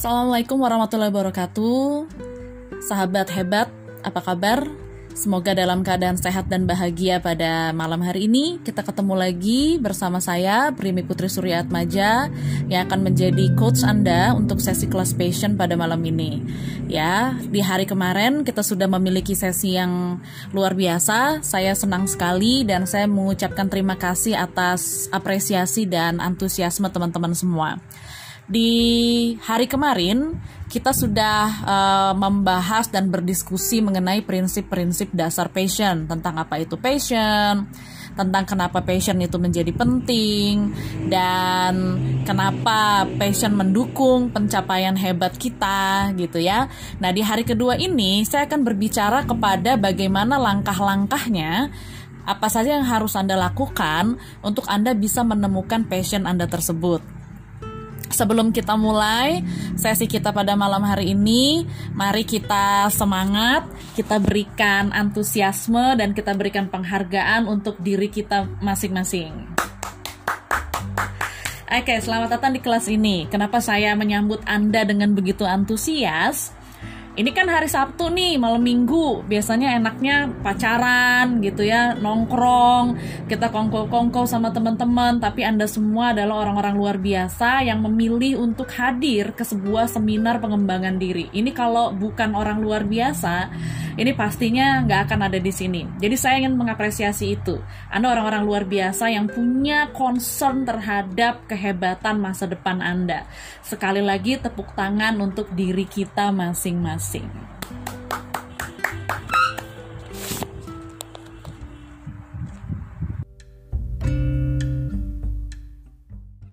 Assalamualaikum warahmatullahi wabarakatuh. Sahabat hebat, apa kabar? Semoga dalam keadaan sehat dan bahagia pada malam hari ini. Kita ketemu lagi bersama saya, Primi Putri Surya Atmaja, yang akan menjadi coach Anda untuk sesi kelas passion pada malam ini. Ya, di hari kemarin kita sudah memiliki sesi yang luar biasa. Saya senang sekali dan saya mengucapkan terima kasih atas apresiasi dan antusiasme teman-teman semua di hari kemarin kita sudah uh, membahas dan berdiskusi mengenai prinsip-prinsip dasar passion tentang apa itu passion, tentang kenapa passion itu menjadi penting dan kenapa passion mendukung pencapaian hebat kita gitu ya. Nah, di hari kedua ini saya akan berbicara kepada bagaimana langkah-langkahnya apa saja yang harus Anda lakukan untuk Anda bisa menemukan passion Anda tersebut. Sebelum kita mulai sesi kita pada malam hari ini, mari kita semangat, kita berikan antusiasme dan kita berikan penghargaan untuk diri kita masing-masing. Oke, selamat datang di kelas ini. Kenapa saya menyambut Anda dengan begitu antusias? Ini kan hari Sabtu nih malam minggu. Biasanya enaknya pacaran gitu ya nongkrong kita kongko-kongko sama teman-teman. Tapi anda semua adalah orang-orang luar biasa yang memilih untuk hadir ke sebuah seminar pengembangan diri. Ini kalau bukan orang luar biasa ini pastinya nggak akan ada di sini. Jadi saya ingin mengapresiasi itu. Anda orang-orang luar biasa yang punya concern terhadap kehebatan masa depan anda. Sekali lagi tepuk tangan untuk diri kita masing-masing assim.